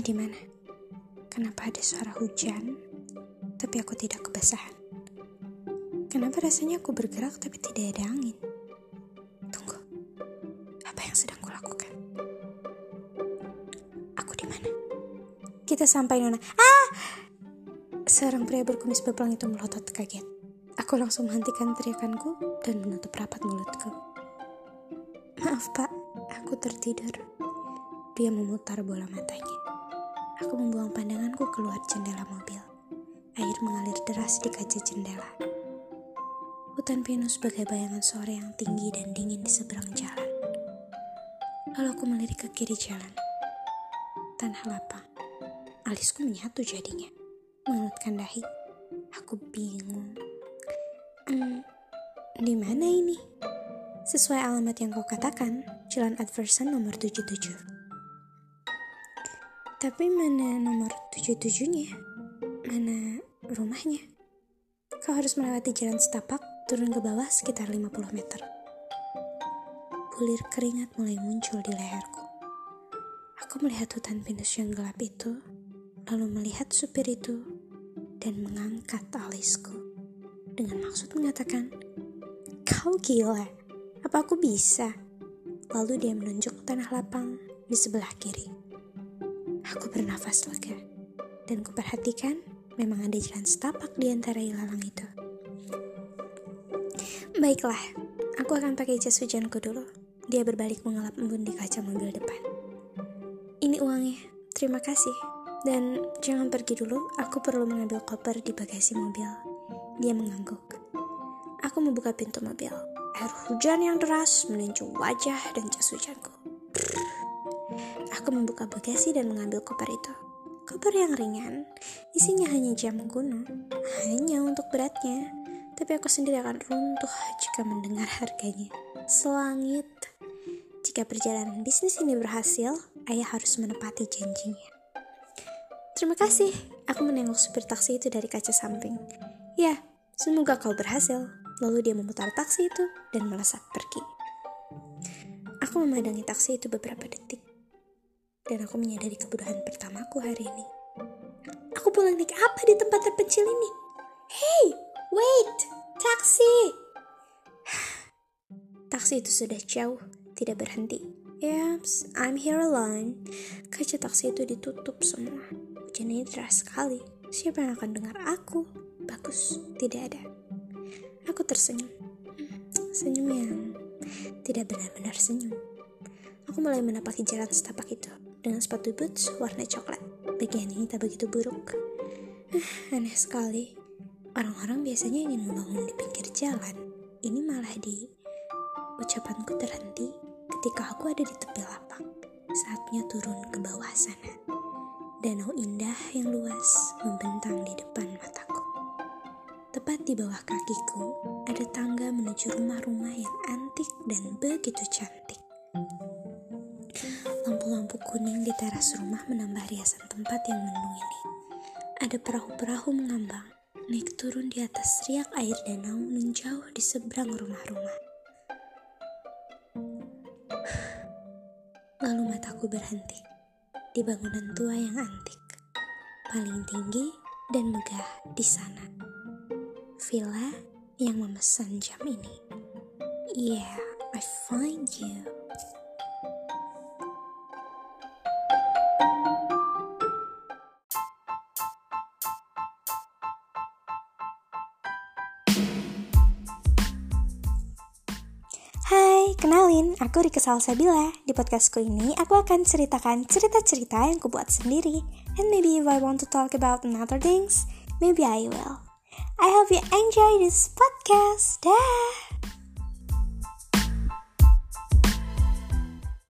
di mana? Kenapa ada suara hujan, tapi aku tidak kebasahan? Kenapa rasanya aku bergerak tapi tidak ada angin? Tunggu, apa yang sedang kulakukan? Aku di mana? Kita sampai nona. Ah! Seorang pria berkumis bepelang itu melotot kaget. Aku langsung menghentikan teriakanku dan menutup rapat mulutku. Maaf pak, aku tertidur. Dia memutar bola matanya. Aku membuang pandanganku keluar jendela mobil. Air mengalir deras di kaca jendela. Hutan pinus sebagai bayangan sore yang tinggi dan dingin di seberang jalan. Lalu aku melirik ke kiri jalan. Tanah lapang. Alisku menyatu jadinya. Mengelutkan dahi. Aku bingung. Hmm, di mana ini? Sesuai alamat yang kau katakan, Jalan Adverson nomor 77. Tapi mana nomor 77-nya? Mana rumahnya? Kau harus melewati jalan setapak, turun ke bawah sekitar 50 meter. Bulir keringat mulai muncul di leherku. Aku melihat hutan pinus yang gelap itu, lalu melihat supir itu, dan mengangkat alisku. Dengan maksud mengatakan, Kau gila, apa aku bisa? Lalu dia menunjuk tanah lapang di sebelah kiri. Aku bernafas lega, dan kuperhatikan memang ada jalan setapak di antara ilalang itu. Baiklah, aku akan pakai jas hujanku dulu. Dia berbalik mengelap embun di kaca mobil depan. Ini uangnya, terima kasih. Dan jangan pergi dulu, aku perlu mengambil koper di bagasi mobil. Dia mengangguk. Aku membuka pintu mobil. Air hujan yang deras meninju wajah dan jas hujanku. Aku membuka bagasi dan mengambil koper itu. Koper yang ringan, isinya hanya jam kuno, hanya untuk beratnya. Tapi aku sendiri akan runtuh jika mendengar harganya. Selangit. Jika perjalanan bisnis ini berhasil, ayah harus menepati janjinya. Terima kasih. Aku menengok supir taksi itu dari kaca samping. Ya, semoga kau berhasil. Lalu dia memutar taksi itu dan melesat pergi. Aku memandangi taksi itu beberapa detik dan aku menyadari kebodohan pertamaku hari ini. Aku pulang naik apa di tempat terpencil ini? Hey, wait, taksi! taksi itu sudah jauh, tidak berhenti. Yaps, I'm here alone. Kaca taksi itu ditutup semua. Hujan ini deras sekali. Siapa yang akan dengar aku? Bagus, tidak ada. Aku tersenyum. Senyum yang tidak benar-benar senyum. Aku mulai menapaki jalan setapak itu dengan sepatu boots warna coklat. Bagian ini tak begitu buruk. Uh, aneh sekali. Orang-orang biasanya ingin membangun di pinggir jalan. Ini malah di ucapanku terhenti ketika aku ada di tepi lapang. Saatnya turun ke bawah sana. Danau indah yang luas membentang di depan mataku. Tepat di bawah kakiku ada tangga menuju rumah-rumah yang antik dan begitu cantik. Kuning di teras rumah menambah riasan tempat yang mendung ini. Ada perahu-perahu mengambang, naik turun di atas riak air danau menjauh di seberang rumah-rumah. Lalu mataku berhenti di bangunan tua yang antik, paling tinggi dan megah di sana. Villa yang memesan jam ini. Yeah, I find you. Kenalin, aku Rika Salsabila. Di podcastku ini, aku akan ceritakan cerita-cerita yang kubuat sendiri. And maybe if I want to talk about another things, maybe I will. I hope you enjoy this podcast. Dah.